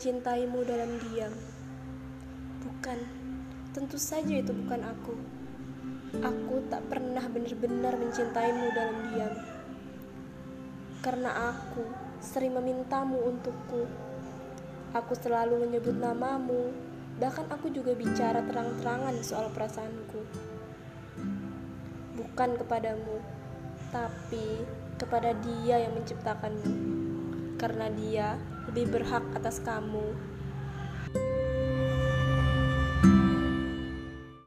mencintaimu dalam diam. Bukan, tentu saja itu bukan aku. Aku tak pernah benar-benar mencintaimu dalam diam. Karena aku sering memintamu untukku. Aku selalu menyebut namamu, bahkan aku juga bicara terang-terangan soal perasaanku. Bukan kepadamu, tapi kepada dia yang menciptakanmu. Karena dia lebih berhak atas kamu